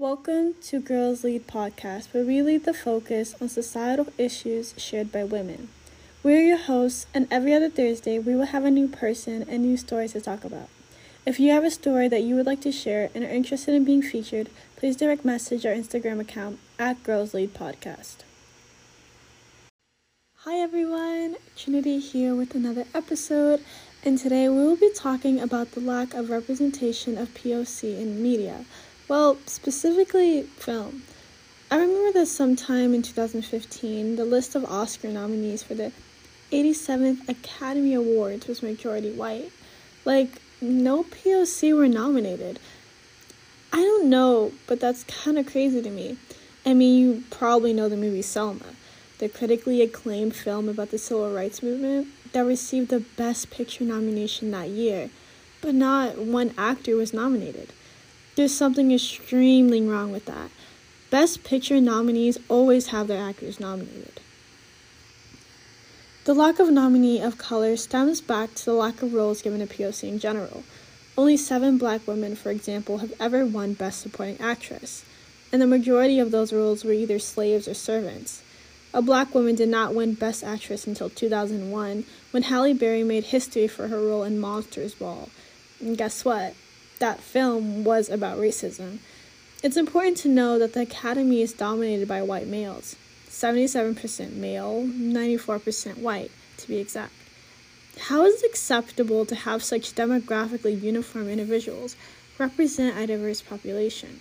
Welcome to Girls Lead Podcast, where we lead the focus on societal issues shared by women. We're your hosts, and every other Thursday, we will have a new person and new stories to talk about. If you have a story that you would like to share and are interested in being featured, please direct message our Instagram account at Girls Lead Podcast. Hi everyone, Trinity here with another episode, and today we will be talking about the lack of representation of POC in media. Well, specifically film. I remember that sometime in 2015, the list of Oscar nominees for the 87th Academy Awards was majority white. Like, no POC were nominated. I don't know, but that's kind of crazy to me. I mean, you probably know the movie Selma, the critically acclaimed film about the civil rights movement that received the Best Picture nomination that year, but not one actor was nominated. There's something extremely wrong with that. Best Picture nominees always have their actors nominated. The lack of nominee of color stems back to the lack of roles given to POC in general. Only seven black women, for example, have ever won Best Supporting Actress, and the majority of those roles were either slaves or servants. A black woman did not win Best Actress until 2001 when Halle Berry made history for her role in Monsters Ball. And guess what? That film was about racism. It's important to know that the Academy is dominated by white males 77% male, 94% white, to be exact. How is it acceptable to have such demographically uniform individuals represent a diverse population?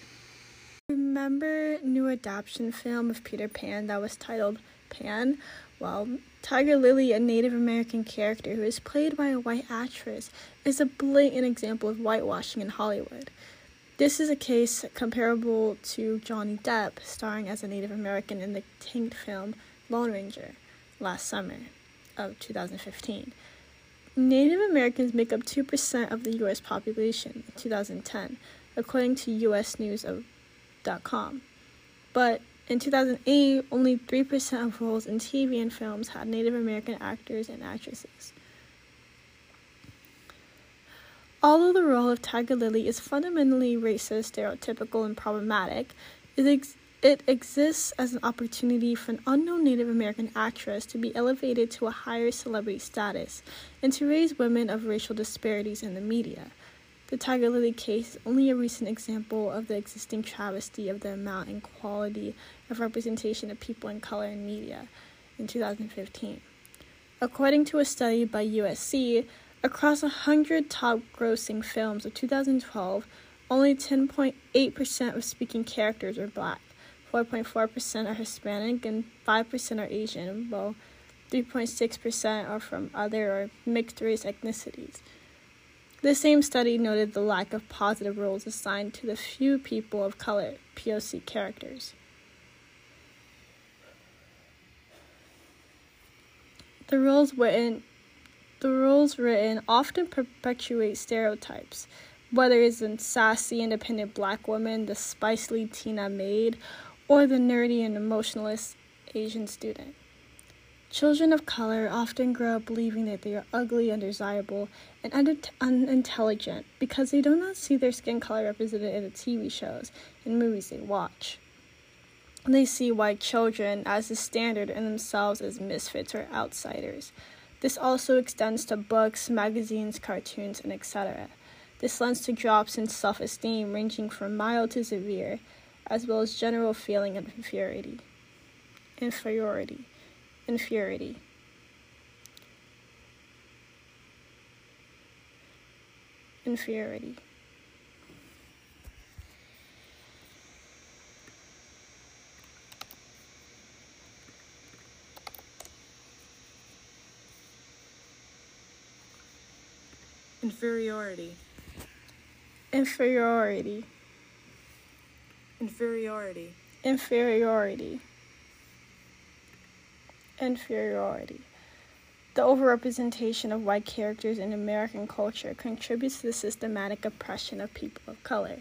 Remember new adaptation film of Peter Pan that was titled Pan? Well, Tiger Lily, a Native American character who is played by a white actress, is a blatant example of whitewashing in Hollywood. This is a case comparable to Johnny Depp starring as a Native American in the tanked film Lone Ranger last summer of 2015. Native Americans make up 2% of the US population in 2010, according to usnews.com. But in 2008, only 3% of roles in TV and films had Native American actors and actresses. Although the role of Tiger Lily is fundamentally racist, stereotypical, and problematic, it, ex- it exists as an opportunity for an unknown Native American actress to be elevated to a higher celebrity status and to raise women of racial disparities in the media. The Tiger Lily case only a recent example of the existing travesty of the amount and quality of representation of people in color in media in 2015. According to a study by USC, across 100 top grossing films of 2012, only 10.8% of speaking characters are black, 4.4% are Hispanic, and 5% are Asian, while 3.6% are from other or mixed race ethnicities. The same study noted the lack of positive roles assigned to the few people of color POC characters. The roles written the roles written often perpetuate stereotypes, whether it's the sassy independent black woman, the spicy Latina maid, or the nerdy and emotionless Asian student. Children of color often grow up believing that they are ugly, undesirable, and unintelligent because they do not see their skin color represented in the TV shows and movies they watch. They see white children as the standard and themselves as misfits or outsiders. This also extends to books, magazines, cartoons, and etc. This lends to drops in self esteem ranging from mild to severe, as well as general feeling of inferiority. Inferiority inferiority. Inferiority. Inferiority. Inferiority. Inferiority. Inferiority inferiority. The overrepresentation of white characters in American culture contributes to the systematic oppression of people of color.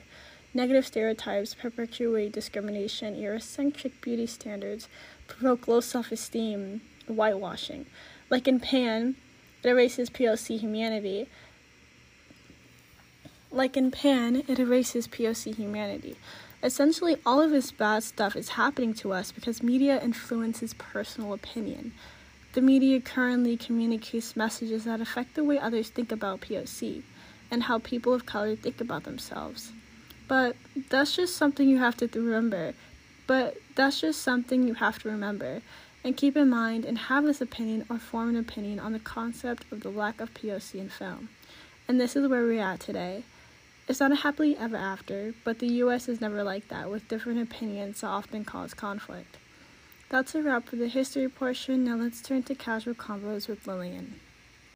Negative stereotypes perpetuate discrimination, Eurocentric beauty standards provoke low self esteem, whitewashing. Like in Pan, it erases POC humanity. Like in Pan, it erases POC humanity. Essentially, all of this bad stuff is happening to us because media influences personal opinion. The media currently communicates messages that affect the way others think about POC and how people of color think about themselves. But that's just something you have to remember. But that's just something you have to remember and keep in mind and have this opinion or form an opinion on the concept of the lack of POC in film. And this is where we're at today. It's not a happily ever after, but the US is never like that, with different opinions that often cause conflict. That's a wrap for the history portion. Now let's turn to casual combos with Lillian.